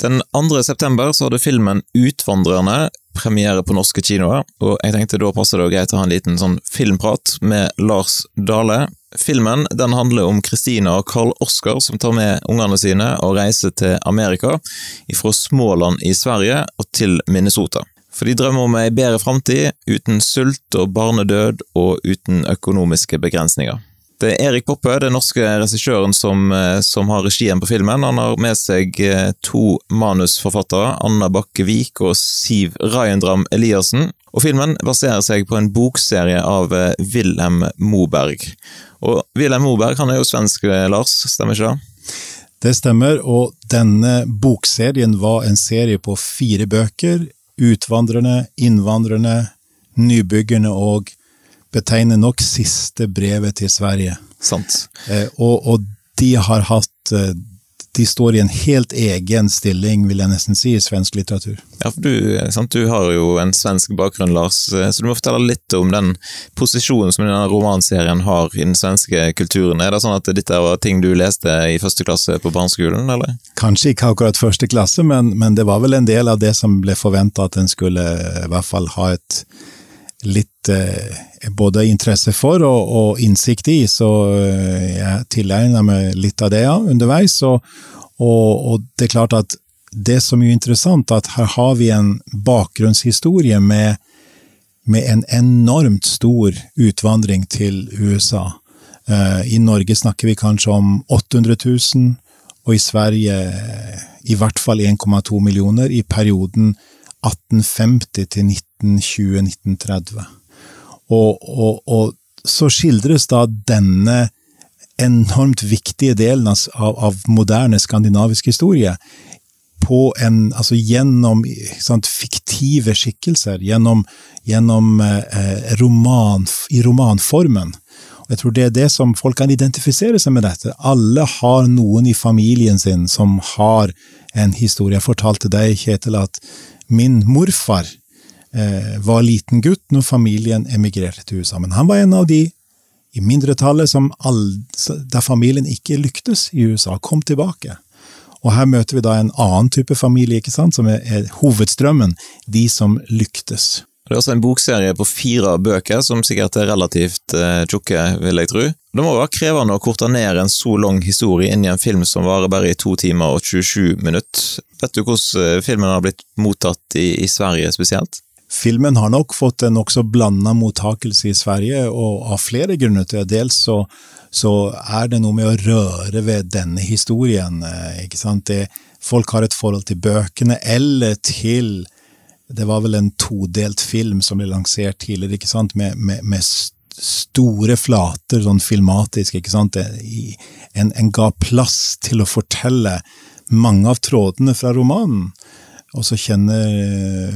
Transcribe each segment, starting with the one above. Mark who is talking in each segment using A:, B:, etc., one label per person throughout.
A: Den 2. september så hadde filmen Utvandrerne premiere på norske kinoer, og jeg tenkte da passer det greit å ha en liten sånn filmprat med Lars Dale. Filmen den handler om Kristina og Carl Oskar som tar med ungene sine og reiser til Amerika, fra Småland i Sverige og til Minnesota. For de drømmer om ei bedre framtid, uten sult og barnedød og uten økonomiske begrensninger. Det er Erik Poppe, den norske regissøren som, eh, som, har regien på filmen. Han har med seg eh, to manusforfattere, Anna Bakke Vik og Siv Rajendram Eliassen. Og filmen baserer seg på en bokserie av eh, Wilhelm Moberg. Og Wilhelm Moberg han er jo svensk, Lars, stemmer ikke det?
B: Det stemmer, og denne bokserien var en serie på fire bøker. Utvandrerne, innvandrerne, nybyggerne og betegner nok siste brevet til Sverige.
A: Sant.
B: Eh, og, og, de har hatt eh, De står i en helt egen stilling, vil jeg nesten si, i svensk litteratur.
A: Ja, for du, sant, du har jo en svensk bakgrunn, Lars, eh, så du må fortelle litt om den posisjonen som denne romanserien har i den svenske kulturen. Er det sånn at dette var ting du leste i første klasse på barneskolen, eller?
B: Kanskje ikke akkurat første klasse, men, men det var vel en del av det som ble forventa at en skulle i hvert fall ha et litt eh, både interesse for og, og, innsikt i, så eh, jeg tilegner meg litt av det ja, underveis. Og, og, og, det er klart at det som er interessant, at her har vi en bakgrunnshistorie med, med en enormt stor utvandring til USA. Eh, I Norge snakker vi kanskje om 800 000, og i Sverige i hvert fall 1,2 millioner i perioden 1850 til 1920-1930. Og, og, og, så skildres da denne enormt viktige delen av, av moderne skandinavisk historie på en, altså gjennom sant, fiktive skikkelser, gjennom, gjennom eh, roman, i romanformen. Og jeg tror det er det som folk kan identifisere seg med dette. Alle har noen i familien sin som har en historie. Jeg fortalte deg, Kjetil, at Min morfar var liten gutt når familien emigrerte til USA, men han var en av de i mindretallet som all, der familien ikke lyktes i USA, kom tilbake. Og her møter vi da en annen type familie, ikke sant, som er, er hovedstrømmen, de som lyktes.
A: Det er også en bokserie på fire bøker, som sikkert er relativt eh, tjukke, vil jeg tro. Det må være krevende å korte ned en så lang historie inn i en film som varer bare i to timer og 27 minutter. Vet du hvordan eh, filmen har blitt mottatt i, i Sverige spesielt?
B: Filmen har nok fått en nokså blanda mottakelse i Sverige, og av flere grunner til Dels så, så, er det noe med å røre ved denne historien. Eh, ikke sant? Det, folk har et forhold til bøkene eller til det var vel en todelt film som ble lansert tidligere, ikke sant, med, med, med store flater, sånn filmatisk, ikke sant. En, en, ga plass til å fortelle mange av trådene fra romanen. Og så kjenner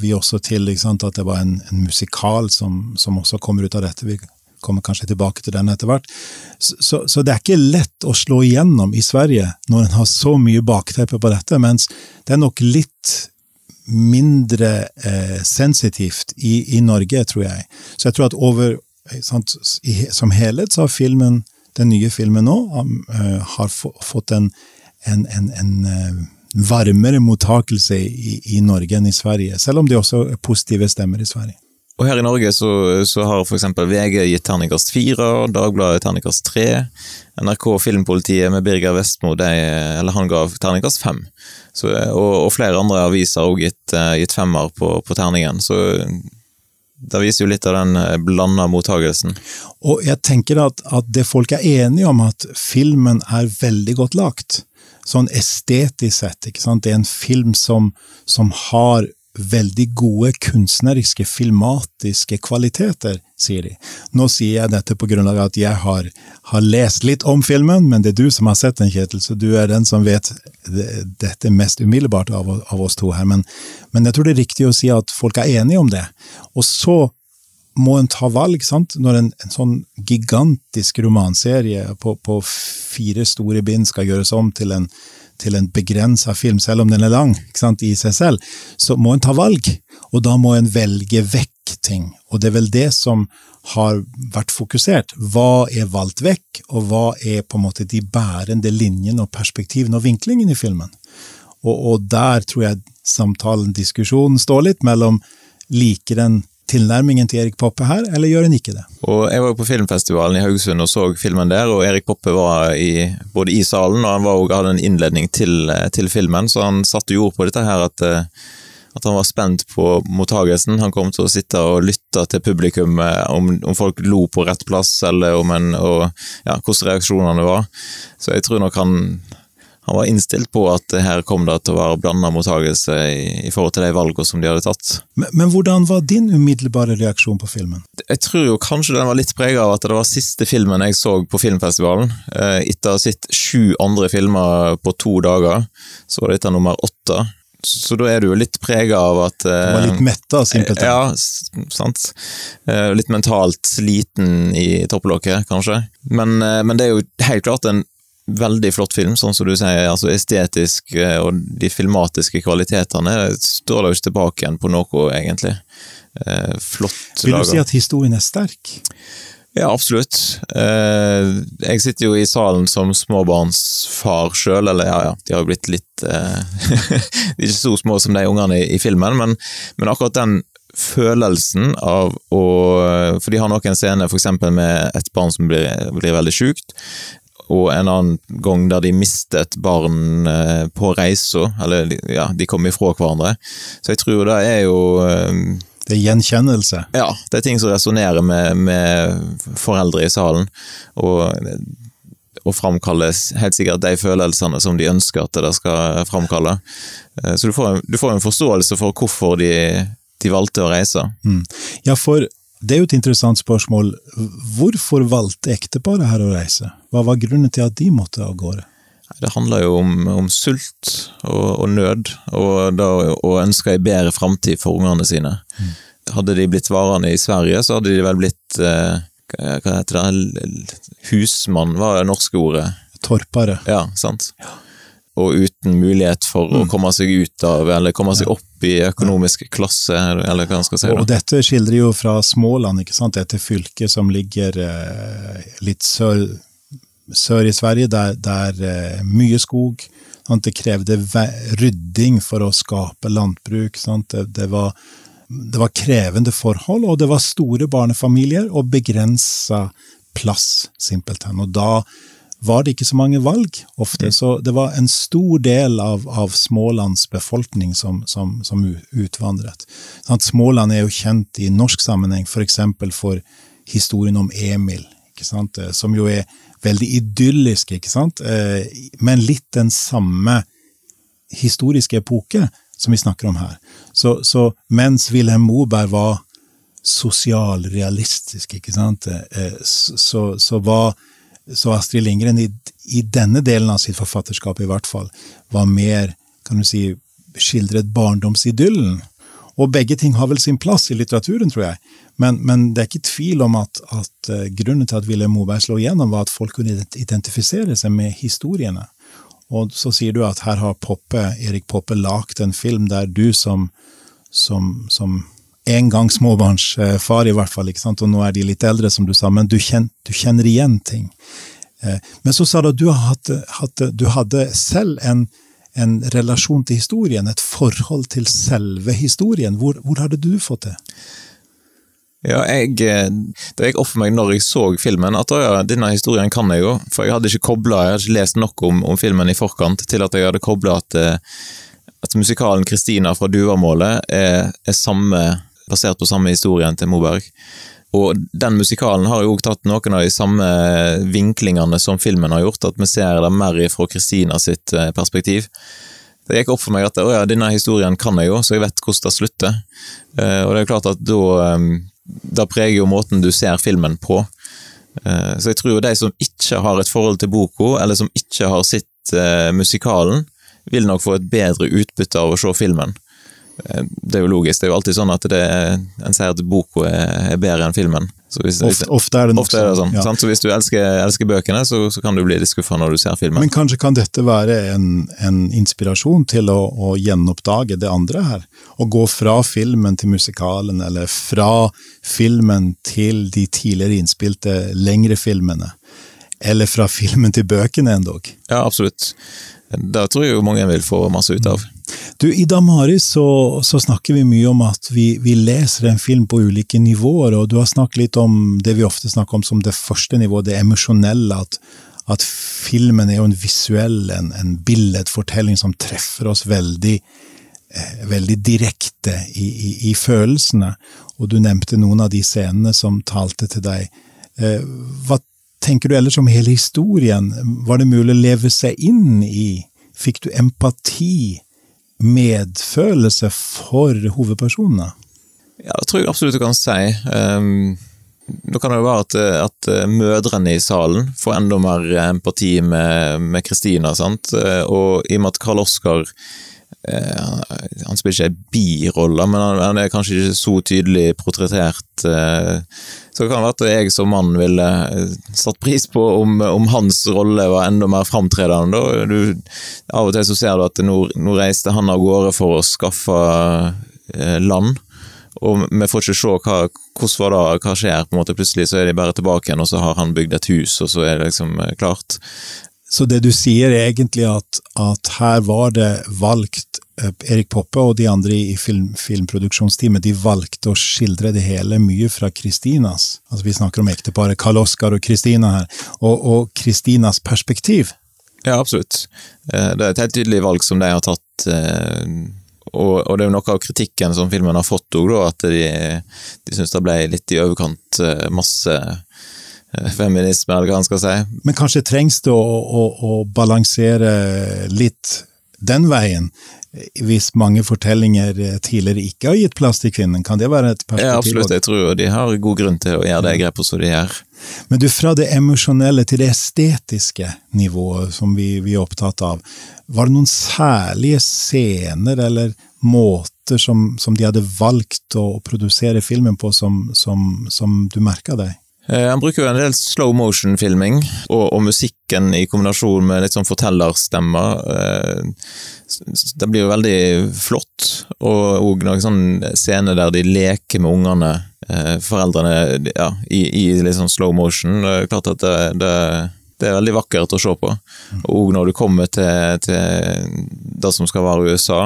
B: vi også til sant, at det var en, en musikal som, som, også kommer ut av dette. Vi kommer kanskje tilbake til den etter hvert. Så, så, så, det er ikke lett å slå igjennom i Sverige når en har så mye bakteppe på dette, mens det er nok litt mindre eh, sensitivt i, i, Norge, tror jeg. Så jeg tror at over sant, i, Som helhet så har filmen, den nye filmen nå, uh, har fått en, en, en, en uh, varmere mottakelse i, i, Norge enn i Sverige, selv om det også er positive stemmer i Sverige.
A: Og her i Norge så, så har f.eks. VG gitt terningkast fire, Dagbladet terningkast tre. NRK Filmpolitiet med Birger Vestmo, de, eller han ga terningkast fem. Så, og, og, flere andre aviser har også gitt, uh, gitt femmer på, på, terningen. Så det viser jo litt av den eh, blanda mottagelsen.
B: Og jeg tenker at, at, det folk er enige om, at filmen er veldig godt lagt. Sånn estetisk sett. ikke sant? Det er en film som, som har veldig gode kunstneriske, filmatiske kvaliteter, sier de. Nå sier jeg dette på grunn av at jeg har, har, lest litt om filmen, men det er du som har sett den, Kjetil, så du er den som vet dette mest umiddelbart av, av oss to her. Men, men, jeg tror det er riktig å si at folk er enige om det. Og så må en ta valg, sant? når en, en sånn gigantisk romanserie på, på fire store bind skal gjøres om til en til en begrensa film, selv om den er lang sant, i seg selv, så må en ta valg. Og da må en velge vekk ting. Og det er vel det som har vært fokusert. Hva er valgt vekk, og hva er på en måte de bærende linjene og perspektivene og vinklingen i filmen? Og, og der tror jeg samtalen, diskusjonen, står litt mellom liker en tilnærmingen til Erik Poppe her, eller gjør en ikke det?
A: Og Jeg var jo på filmfestivalen i Haugesund og så filmen der, og Erik Poppe var i, både i salen og han var, også, hadde en innledning til, til, filmen, så han satte jo ord på dette her at, at han var spent på mottagelsen. Han kom til å sitte og lytte til publikum om, om folk lo på rett plass, eller om en, og ja, hvordan reaksjonene var. Så jeg tror nok han han var innstilt på at her kom det til å være blanda mottakelse i, i, forhold til de valgene som de hadde tatt.
B: Men, men, hvordan var din umiddelbare reaksjon på filmen?
A: Jeg tror jo kanskje den var litt prega av at det var siste filmen jeg så på filmfestivalen. Eh, etter å ha sett sju andre filmer på to dager, så var dette nummer åtte. Så da er du jo litt prega av at
B: Du var litt metta, simpelthen?
A: Ja, sant. Eh, litt mentalt sliten i topplokket, kanskje. Men, eh, men det er jo helt klart en veldig flott film, sånn som du sier. altså Estetisk eh, og de filmatiske kvalitetene står da ikke tilbake igjen på noe, egentlig. Eh, flott
B: laga. Vil du si at historien er sterk?
A: Ja, absolutt. Eh, jeg sitter jo i salen som småbarnsfar sjøl, eller ja, ja, de har jo blitt litt De er ikke så små som de ungene i, filmen, men, men akkurat den følelsen av å For de har noen scener f.eks. med et barn som blir, blir veldig sjukt, og en annen gang der de mistet barn eh, på reisa, eller ja, de kom ifra hverandre. Så jeg tror det er jo eh,
B: Det er gjenkjennelse?
A: Ja, det er ting som resonnerer med, med, foreldre i salen. Og, og framkalles helt sikkert de følelsene som de ønsker at det skal framkalle. Eh, så du får, du får en forståelse for hvorfor de, de valgte å reise.
B: Mm. Ja, for det er jo et interessant spørsmål. Hvorfor valgte ekteparet her å reise? Hva var grunnen til at de måtte av gårde?
A: Det handler jo om, om sult og, og, nød, og da å ønske ei bedre framtid for ungene sine. Mm. Hadde de blitt varende i Sverige, så hadde de vel blitt eh, Hva heter det? Husmann, var det norske ordet?
B: Torpare.
A: Ja, sant. Ja og uten mulighet for mm. å komme seg ut av, eller komme seg opp i økonomisk klasse, eller hva man skal si.
B: Og dette skildrer jo fra Småland, ikke sant, dette fylket som ligger eh, litt sør, sør, i Sverige, der, der eh, mye skog. Sant? Det krevde rydding for å skape landbruk. Det, det, var, det var krevende forhold, og det var store barnefamilier og begrensa plass, simpelthen. Og da var det ikke så mange valg ofte, mm. så det var en stor del av, av Smålands befolkning som, som, som utvandret. Sånn, Småland er jo kjent i norsk sammenheng f.eks. For, for historien om Emil, eh, som jo er veldig idyllisk, ikke sant? Eh, men litt den samme historiske epoke som vi snakker om her. Så, så mens Wilhelm Moberg var sosialrealistisk, ikke sant, eh, så, så var så Astrid Lindgren, i, i, denne delen av sitt forfatterskap i hvert fall, var mer kan du si, skildret barndomsidyllen. Og begge ting har vel sin plass i litteraturen, tror jeg. Men, men det er ikke tvil om at, at uh, grunnen til at Wilhelm Moberg slo igjennom, var at folk kunne identifisere seg med historiene. Og så sier du at her har Poppe, Erik Poppe lagd en film der du som, som, som en gang småbarnsfar, i hvert fall, ikke sant? og nå er de litt eldre, som du sa, men du kjenner, du kjenner igjen ting. Eh, men så sa du at du hadde, hadde, du hadde selv en, en, relasjon til historien, et forhold til selve historien. Hvor, hvor hadde du fått det?
A: Ja, jeg, eh, Det gikk opp for meg når jeg så filmen, at ja, denne historien kan jeg jo. For jeg hadde ikke koblet, jeg hadde ikke lest nok om, om filmen i forkant til at jeg hadde kobla at, eh, at musikalen 'Kristina fra Duvamålet' er, er samme basert på samme historien til Moberg. Og den musikalen har jo òg tatt noen av de samme vinklingene som filmen har gjort, at vi ser det mer fra Kristina sitt eh, perspektiv. Det gikk opp for meg at å ja, denne historien kan jeg jo, så jeg vet hvordan det slutter. Eh, og det er klart at da eh, Da preger jo måten du ser filmen på. Så jeg tror jo de som ikke har et forhold til boka, eller som ikke har sett musikalen, vil nok få et bedre utbytte av å se filmen. Det er jo logisk. Det er jo alltid sånn at det, en sier at boka er, bedre enn filmen.
B: Hvis, ofte, ofte, er det nok
A: ofte er det sånn. Ja. Så hvis du elsker, elsker bøkene, så, så, kan du bli litt skuffa når du ser filmen.
B: Men kanskje kan dette være en, en inspirasjon til å, å, gjenoppdage det andre her? Å gå fra filmen til musikalen, eller fra filmen til de tidligere innspilte lengre filmene? Eller fra filmen til bøkene endog?
A: Ja, absolutt. Det tror jeg jo mange vil få masse ut av.
B: Du, I Damaris så, så, snakker vi mye om at vi, vi, leser en film på ulike nivåer, og du har snakket litt om det vi ofte snakker om som det første nivået, det emosjonelle. At, at filmen er jo en visuell, en, en billedfortelling som treffer oss veldig, eh, veldig direkte i, i, i, følelsene. Og du nevnte noen av de scenene som talte til deg. Eh, hva tenker du ellers om hele historien? Var det mulig å leve seg inn i? Fikk du empati, medfølelse for hovedpersonene?
A: Ja, det tror jeg absolutt du kan si. Um da kan det jo være at, at, eh, mødrene i salen får enda mer empati med Kristina, og i og med at Karl Oskar eh, han spiller ikke ei birolle, men han, han, er kanskje ikke så tydelig portrettert. Eh, så det kan være at jeg som mann ville satt pris på om, om hans rolle var enda mer framtredende. Du, av og til så ser du at nå, nå reiste han av gårde for å skaffe land og vi får ikke se hva, hvordan var det, hva skjer. på en måte Plutselig så er de bare tilbake igjen, og så har han bygd et hus, og så er det liksom eh, klart.
B: Så det du sier er egentlig at, at her var det valgt eh, Erik Poppe og de andre i film, filmproduksjonsteamet de valgte å skildre det hele mye fra Kristinas. Altså Vi snakker om ekteparet Karl Oskar og Kristina her, og Kristinas perspektiv.
A: Ja, absolutt. Eh, det er et helt tydelig valg som de har tatt og, og, det er jo noe av kritikken som filmen har fått òg, at de, de syns det ble litt i overkant eh, masse eh, feminisme, eller hva han skal si.
B: Men kanskje trengs det å, å, å balansere litt den veien? Hvis mange fortellinger tidligere ikke har gitt plass til kvinnen, kan det være et perspektiv?
A: Ja, absolutt, jeg tror de har god grunn til å gjøre det grepet som de gjør.
B: Men du, fra det emosjonelle til det estetiske nivået som vi, vi, er opptatt av, var det noen særlige scener eller måter som, som de hadde valgt å produsere filmen på, som, som, som du merka deg?
A: Eh, han bruker jo en del slow motion-filming, og, og, musikken i kombinasjon med litt sånn fortellerstemmer. Eh, det blir jo veldig flott, og òg noen sånne scener der de leker med ungene, eh, foreldrene, ja, i, i, litt sånn slow motion. Det er klart at det, det, det er veldig vakkert å se på. Og når du kommer til, til det som skal være USA,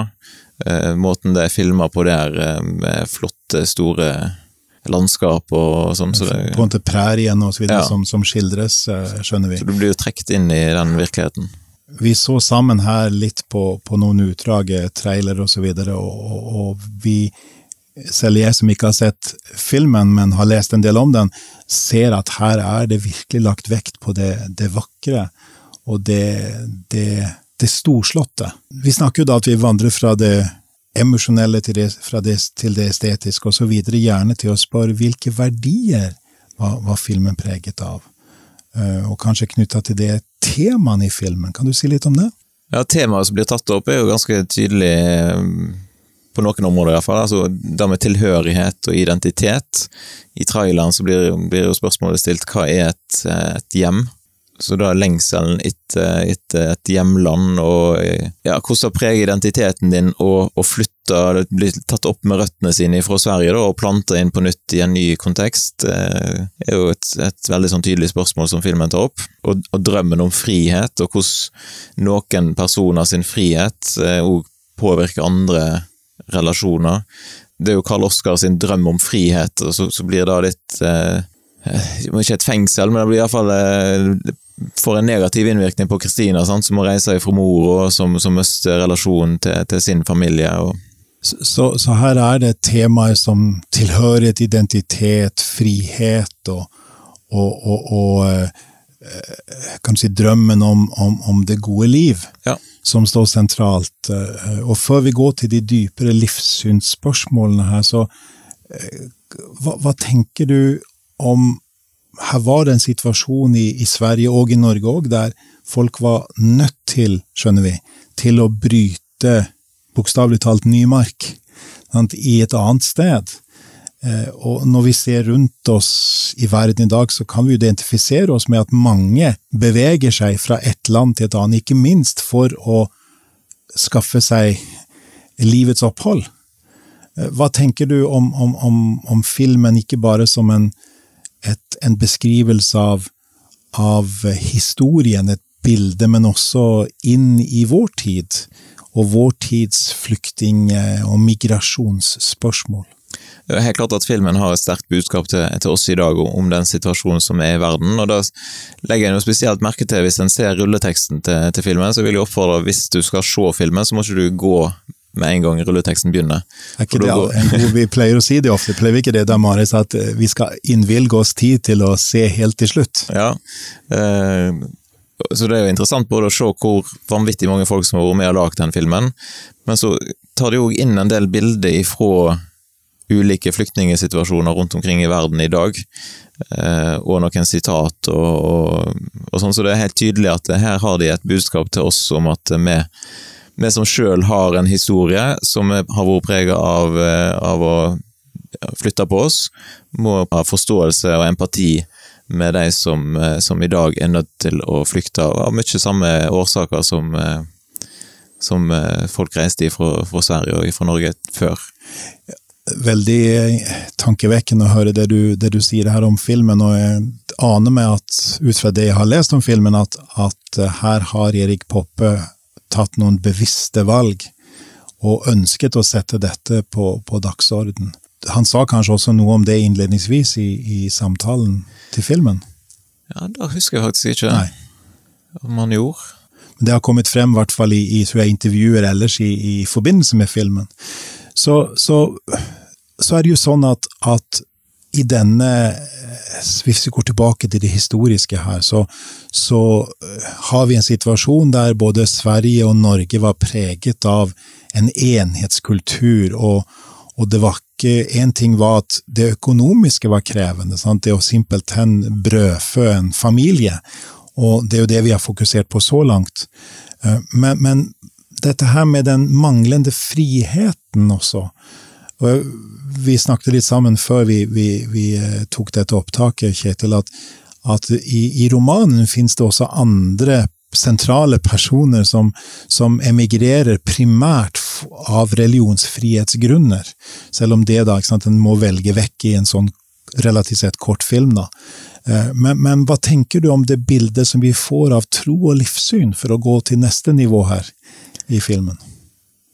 A: måten det er filma på der, med flotte, store landskap og sånn. Så det,
B: på en måte prærien og så videre ja. som, som, skildres, eh, skjønner vi.
A: Så du blir jo trukket inn i den virkeligheten.
B: Vi så sammen her litt på, på noen utdrag, eh, trailer og så videre, og, og, og vi selv jeg som ikke har sett filmen, men har lest en del om den, ser at her er det virkelig lagt vekt på det, det vakre og det, det, det storslåtte. Vi snakker jo da at vi vandrer fra det emosjonelle til det, det til det estetiske osv., gjerne til å spørre hvilke verdier var, var filmen preget av? Uh, og kanskje knytta til det temaene i filmen. Kan du si litt om det?
A: Ja, Temaet som blir tatt opp, er jo ganske tydelig eh, på noen områder, i hvert fall. Altså, det med tilhørighet og identitet. I traileren så blir, blir jo spørsmålet stilt hva er et, et hjem? Så da lengselen etter, etter et hjemland, og ja, hvordan preger identiteten din å, å flytte, bli tatt opp med røttene sine fra Sverige da, og plante inn på nytt i en ny kontekst, eh, er jo et, et veldig sånn tydelig spørsmål som filmen tar opp. Og, og drømmen om frihet, og hvordan noen personer sin frihet òg eh, påvirker andre relasjoner. Det er jo Karl Oskar sin drøm om frihet, og så, så blir det litt eh, eh ikke et fengsel, men det blir iallfall får en negativ innvirkning på Kristina, som må reise fra mor, og som, som mister relasjonen til, til, sin familie.
B: Så, så, her er det temaer som tilhørighet, identitet, frihet og, og, og, og kan kanskje drømmen om, om, om, det gode liv ja. som står sentralt. Eh, og før vi går til de dypere livssynsspørsmålene her, så eh, hva, hva tenker du om her var det en situasjon i, i Sverige og i Norge òg, der folk var nødt til, skjønner vi, til å bryte bokstavelig talt ny mark sant, i et annet sted. Eh, og når vi ser rundt oss i verden i dag, så kan vi identifisere oss med at mange beveger seg fra et land til et annet, ikke minst for å skaffe seg livets opphold. Eh, hva tenker du om, om, om, om filmen, ikke bare som en et, en beskrivelse av, av, historien, et bilde, men også inn i vår tid, og vår tids flyktning- og migrasjonsspørsmål.
A: Det er helt klart at filmen har et sterkt budskap til, til, oss i dag om den situasjonen som er i verden. og Da legger jeg noe spesielt merke til hvis en ser rulleteksten til, til filmen. Så vil jeg oppfordre hvis du skal se filmen, så må ikke du gå med en gang rulleteksten begynner.
B: Er det en vi pleier å si det ofte, pleier vi ikke det da, Maris, at eh, vi skal innvilge oss tid til å se helt til slutt?
A: Ja, eh, så det er jo interessant både å se hvor vanvittig mange folk som har vært med og lagd den filmen, men så tar de jo inn en del bilder ifra ulike flyktningsituasjoner rundt omkring i verden i dag, eh, og noen sitat og, og, og, sånn, så det er helt tydelig at her har de et budskap til oss om at vi, vi som sjøl har en historie som har vært prega av, eh, av å flytte på oss, må ha forståelse og empati med de som, eh, som i dag er nødt til å flykte av mye samme årsaker som, som folk reiste fra, fra Sverige og fra Norge før.
B: Veldig tankevekkende å høre det du, det du, sier her om filmen, og jeg aner meg at ut fra det jeg har lest om filmen, at, at her har Erik Poppe tatt noen bevisste valg, og ønsket å sette dette på, på dagsorden. Han sa kanskje også noe om det innledningsvis i, i samtalen til filmen?
A: Ja, da husker jeg faktisk ikke Nei. om han gjorde.
B: Det har kommet frem, i hvert fall i, i jeg, intervjuer ellers i, i forbindelse med filmen. Så, så, så, er det jo sånn at, at, i denne Hvis vi går tilbake til det historiske her, så, så eh, har vi en situasjon der både Sverige og Norge var preget av en enhetskultur, og, og det var ikke Én ting var at det økonomiske var krevende, sant? det å simpelthen brødfø en familie. Og det er jo det vi har fokusert på så langt. Eh, men, men dette her med den manglende friheten også. Og vi snakket litt sammen før vi, vi, vi eh, tok dette opptaket, Kjetil, at, at i, i, romanen finnes det også andre sentrale personer som, som, emigrerer primært av religionsfrihetsgrunner, selv om det da, ikke sant, en må velge vekk i en sånn relativt sett kort film. da. Eh, men, men, hva tenker du om det bildet som vi får av tro og livssyn, for å gå til neste nivå her? i filmen?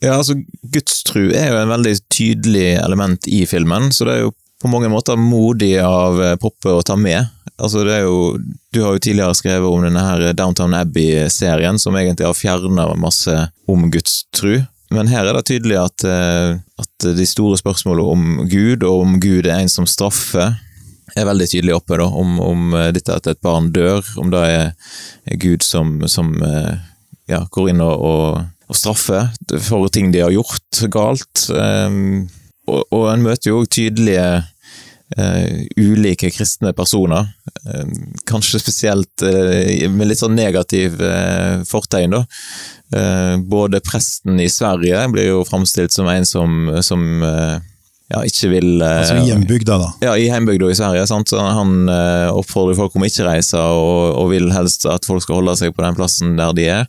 A: Ja, altså Gudstru er jo en veldig tydelig element i filmen, så det er jo på mange måter modig av eh, Poppe å ta med. Altså det er jo, Du har jo tidligere skrevet om denne her Downtown Abbey-serien, som egentlig har fjerna masse om Guds tru. Men her er det tydelig at, eh, at de store spørsmålene om Gud, og om Gud er en som straffer, er veldig tydelig oppe. da, Om, om dette at et barn dør, om det er Gud som, som eh, ja, går inn og, og og straffe for ting de har gjort galt. Um, og, og en møter jo tydelige uh, ulike kristne personer, um, kanskje spesielt uh, med litt sånn negativ uh, fortegn, da. både presten i Sverige blir jo framstilt som en som, som ja, ikke vil
B: Altså i hjembygda, da?
A: Ja, i hjembygda i Sverige. Sant? Så han oppfordrer folk om ikke reise, og, og vil helst at folk skal holde seg på den plassen der de er.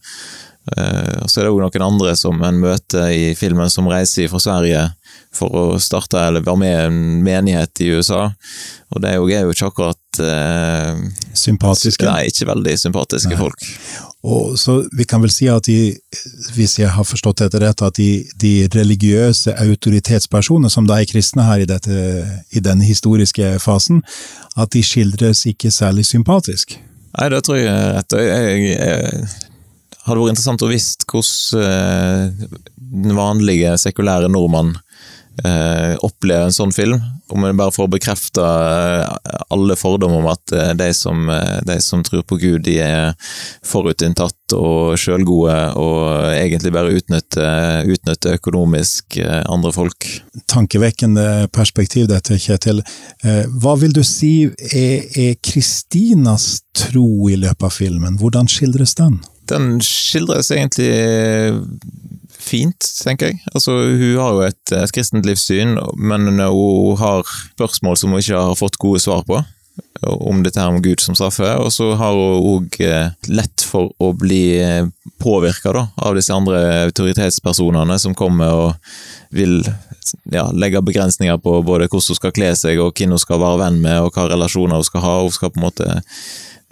A: Eh, og så er det òg noen andre som en møter i filmen som reiser fra Sverige for å starte eller være med i en menighet i USA. Og det er jo, er jo ikke akkurat eh,
B: Sympatiske?
A: Nei, ikke veldig sympatiske nei. folk.
B: Og så Vi kan vel si at de, hvis jeg har forstått dette rett, at de, de religiøse autoritetspersonene, som da er kristne her i, dette, i denne historiske fasen, at de skildres ikke særlig sympatisk?
A: Nei, det tror jeg rett. Jeg, jeg, jeg, hadde vært interessant å visst hvordan eh, den vanlige sekulære nordmann eh, opplever en sånn film. Om en bare får bekrefta eh, alle fordommer om at de som, de som, tror på Gud, de er forutinntatt og sjølgode og egentlig bare utnytter, utnytter økonomisk andre folk.
B: Tankevekkende perspektiv dette, Kjetil. Hva vil du si er Kristinas tro i løpet av filmen? Hvordan skildres den?
A: Den skildres egentlig eh, fint, tenker jeg. Altså, hun har jo et, et kristent livssyn, men hun har spørsmål som hun ikke har fått gode svar på. Om dette her med Gud som straffe, og så har hun òg eh, lett for å bli eh, påvirka av disse andre autoritetspersonene som kommer og vil ja, legge begrensninger på både hvordan hun skal kle seg, og hvem hun skal være venn med, og hva relasjoner hun skal ha. Hun skal på en måte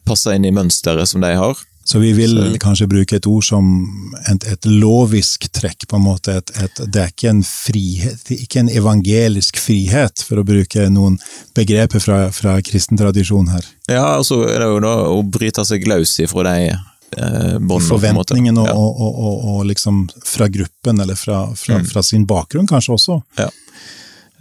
A: passe inn i mønsteret som de har.
B: Så vi vil så. kanskje bruke et ord som et, et lovisk trekk, på en måte. Et, et, det er ikke en frihet, ikke en evangelisk frihet, for å bruke noen begreper fra, fra kristen tradisjon her.
A: Ja, altså er det jo da å bryte seg løs ifra de eh, båndene.
B: Forventningene og, og, og, og, liksom fra gruppen, eller fra, fra, mm. fra sin bakgrunn kanskje også.
A: Ja.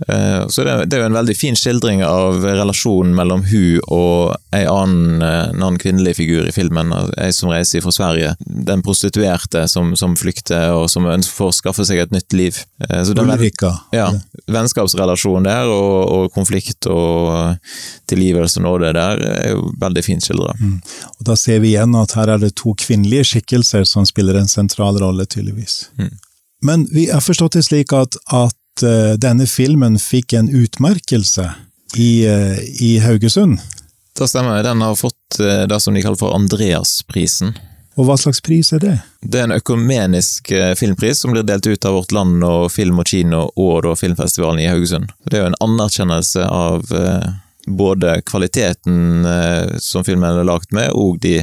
A: Eh, så det, er jo en veldig fin skildring av relasjonen mellom hun og en annen, eh, en annen kvinnelig figur i filmen, ei som reiser fra Sverige. Den prostituerte som, som flykter og som å skaffe seg et nytt liv.
B: Så så Ulrika.
A: Ja, vennskapsrelasjonen der, og, og, konflikt og tilgivelse og nåde der, er jo veldig fint skildra. Mm.
B: Og da ser vi igjen at her er det to kvinnelige skikkelser som spiller en sentral rolle, tydeligvis. Mm. Men vi har forstått det slik at, at uh, denne filmen fikk en utmerkelse i, uh, i Haugesund.
A: Det stemmer. Den har fått uh, det som de kaller for Andreasprisen.
B: Og hva slags pris er det?
A: Det er en økumenisk filmpris som blir delt ut av Vårt Land og Film og Kino og da Filmfestivalen i Haugesund. Det er jo en anerkjennelse av både kvaliteten som filmen er lagt med, og de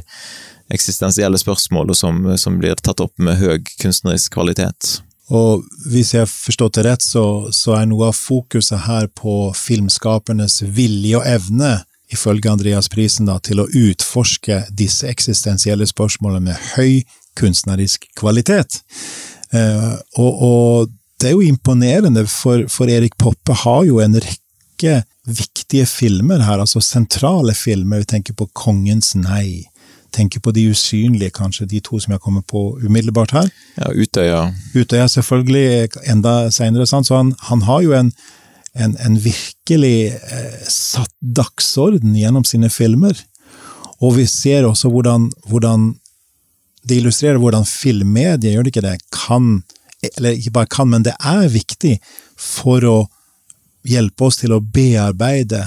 A: eksistensielle spørsmålene som, som blir tatt opp med høy kunstnerisk kvalitet.
B: Og hvis jeg har forstått det rett, så, så, er noe av fokuset her på filmskapernes vilje og evne, ifølge Andreasprisen, da, til å utforske disse eksistensielle spørsmålene med høy kunstnerisk kvalitet. Eh, og, og, det er jo imponerende, for, for Erik Poppe har jo en rekke viktige filmer her, altså sentrale filmer. Vi tenker på Kongens nei, tenker på de usynlige, kanskje, de to som jeg kommer på umiddelbart her.
A: Ja, Utøya.
B: Utøya, selvfølgelig, enda seinere. Så han, han, har jo en, en, en virkelig eh, satt dagsorden gjennom sine filmer. Og vi ser også hvordan, hvordan Det illustrerer hvordan filmmediet, gjør det ikke det, kan Eller ikke bare kan, men det er viktig for å hjelpe oss til å bearbeide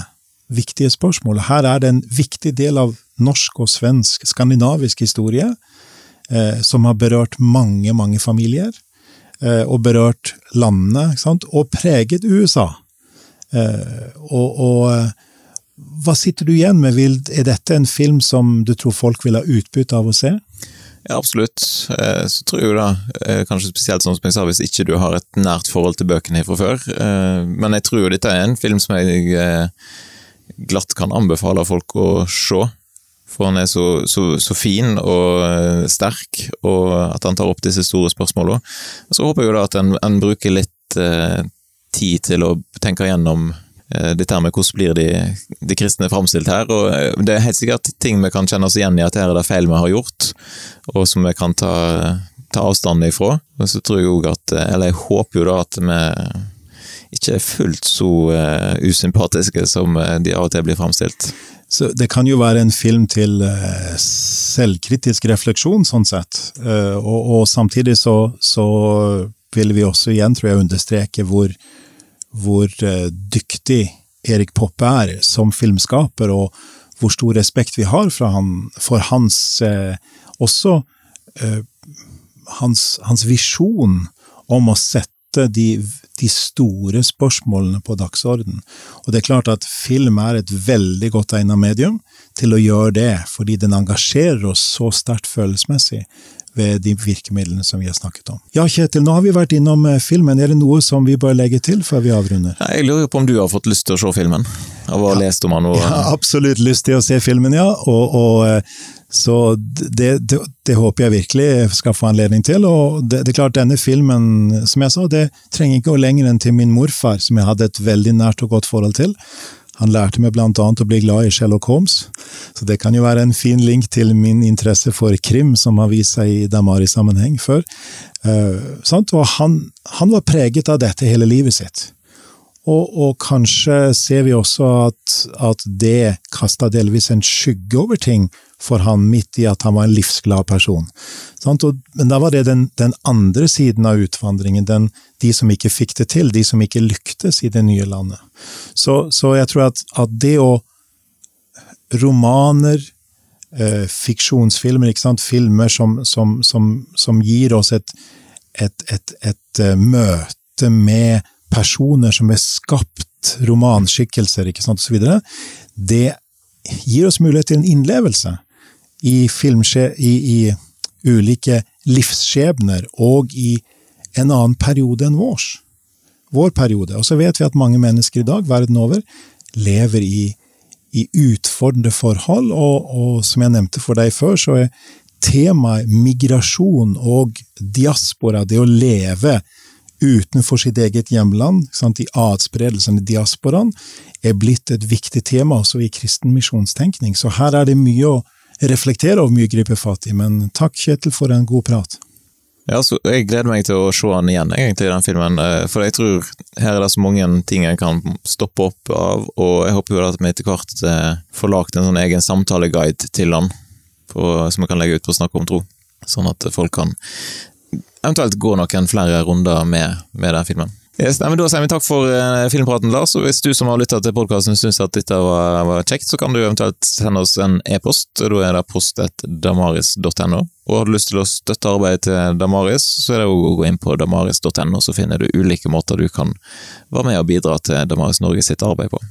B: viktige spørsmål. Her er det en viktig del av norsk og svensk, skandinavisk historie, eh, som har berørt mange, mange familier. Eh, og berørt landene, og preget USA. Eh, og, og, eh, hva sitter du igjen med? Er dette en film som du tror folk vil ha utbytte av å se?
A: Ja, absolutt. Eh, så tror jeg da, eh, kanskje spesielt som jeg sa, hvis ikke du har et nært forhold til bøkene fra før. Men jeg tror dette er en film som jeg glatt kan anbefale folk å se. For han er så, så, så, fin og eh, sterk, og at han tar opp disse store spørsmålene. Så håper jeg jo da at en, en bruker litt eh, tid til å tenke igjennom eh, dette med hvordan blir de, de kristne framstilt her. og eh, Det er helt sikkert ting vi kan kjenne oss igjen i at her er det feil vi har gjort, og som vi kan ta, ta avstand ifra. Og så tror jeg òg at, eh, eller jeg håper jo da at vi ikke er fullt så uh, usympatiske som de av og til blir framstilt.
B: Så det kan jo være en film til uh, selvkritisk refleksjon, sånn sett. Og, og, samtidig så, så, vil vi også igjen, tror jeg, understreke hvor, hvor dyktig Erik Poppe er som filmskaper, og hvor stor respekt vi har han, for hans også hans, hans visjon om å sette de de store spørsmålene på dagsorden. Og det er klart at film er et veldig godt egnet medium til å gjøre det, fordi den engasjerer oss så sterkt følelsesmessig ved de virkemidlene som vi har snakket om. Ja, Kjetil, nå har vi vært innom eh, filmen. Er det noe som vi bør legge til før vi avrunder?
A: Jeg lurer på om du har fått lyst til å se filmen? Av å ha ja. lest om den? Og...
B: Ja, absolutt lyst til å se filmen, ja. Og, og eh, så det, det, det, håper jeg virkelig skal få anledning til. Og det, det, er klart, denne filmen, som jeg sa, det trenger ikke å lenger enn til min morfar, som jeg hadde et veldig nært og godt forhold til. Han lærte meg blant annet å bli glad i Sherlock Holmes, så det kan jo være en fin link til min interesse for krim, som har vist seg i Damari-sammenheng før. Uh, og han, han, var preget av dette hele livet sitt. Og, og kanskje ser vi også at, at det kasta delvis en skygge over ting for han midt i at han var en livsglad person. Men da var det den, den andre siden av utvandringen, den, de som ikke fikk det til, de som ikke lyktes i det nye landet. Så, så jeg tror at, at, det å Romaner, eh, fiksjonsfilmer, ikke sant? filmer som, som, som, som gir oss et, et, et, et uh, møte med personer som er skapt romanskikkelser, ikke sant, osv., det gir oss mulighet til en innlevelse i, i, i ulike livsskjebner og i en annen periode enn vår. Vår periode. Og så vet vi at mange mennesker i dag, verden over, lever i, i utfordrende forhold, og, og, som jeg nevnte for deg før, så er temaet migrasjon og diaspora, det å leve utenfor sitt eget hjemland, sant, i adspredelsen i diasporaen, er blitt et viktig tema også i kristen misjonstenkning. Så her er det mye å reflektere over, mye å gripe fatt i. Men takk, Kjetil, for en god prat.
A: Ja, så Jeg gleder meg til å se den igjen, egentlig, den filmen. Eh, for jeg tror her er det så mange ting jeg kan stoppe opp av, og jeg håper jo at vi etter hvert eh, får lagd en sånn egen samtaleguide til den, som vi kan legge ut på Snakk om tro. Sånn at folk kan eventuelt gå noen flere runder med, med den filmen. Yes, nei, men Da sier vi takk for eh, filmpraten, Lars. og Hvis du som har lytta til podkasten syns at dette var, var, kjekt, så kan du eventuelt sende oss en e-post. Da er det post.damaris.no. Og Har du lyst til å støtte arbeidet til Damaris, så er det å gå inn på damaris.no, så finner du ulike måter du kan være med og bidra til Damaris Norge sitt arbeid på.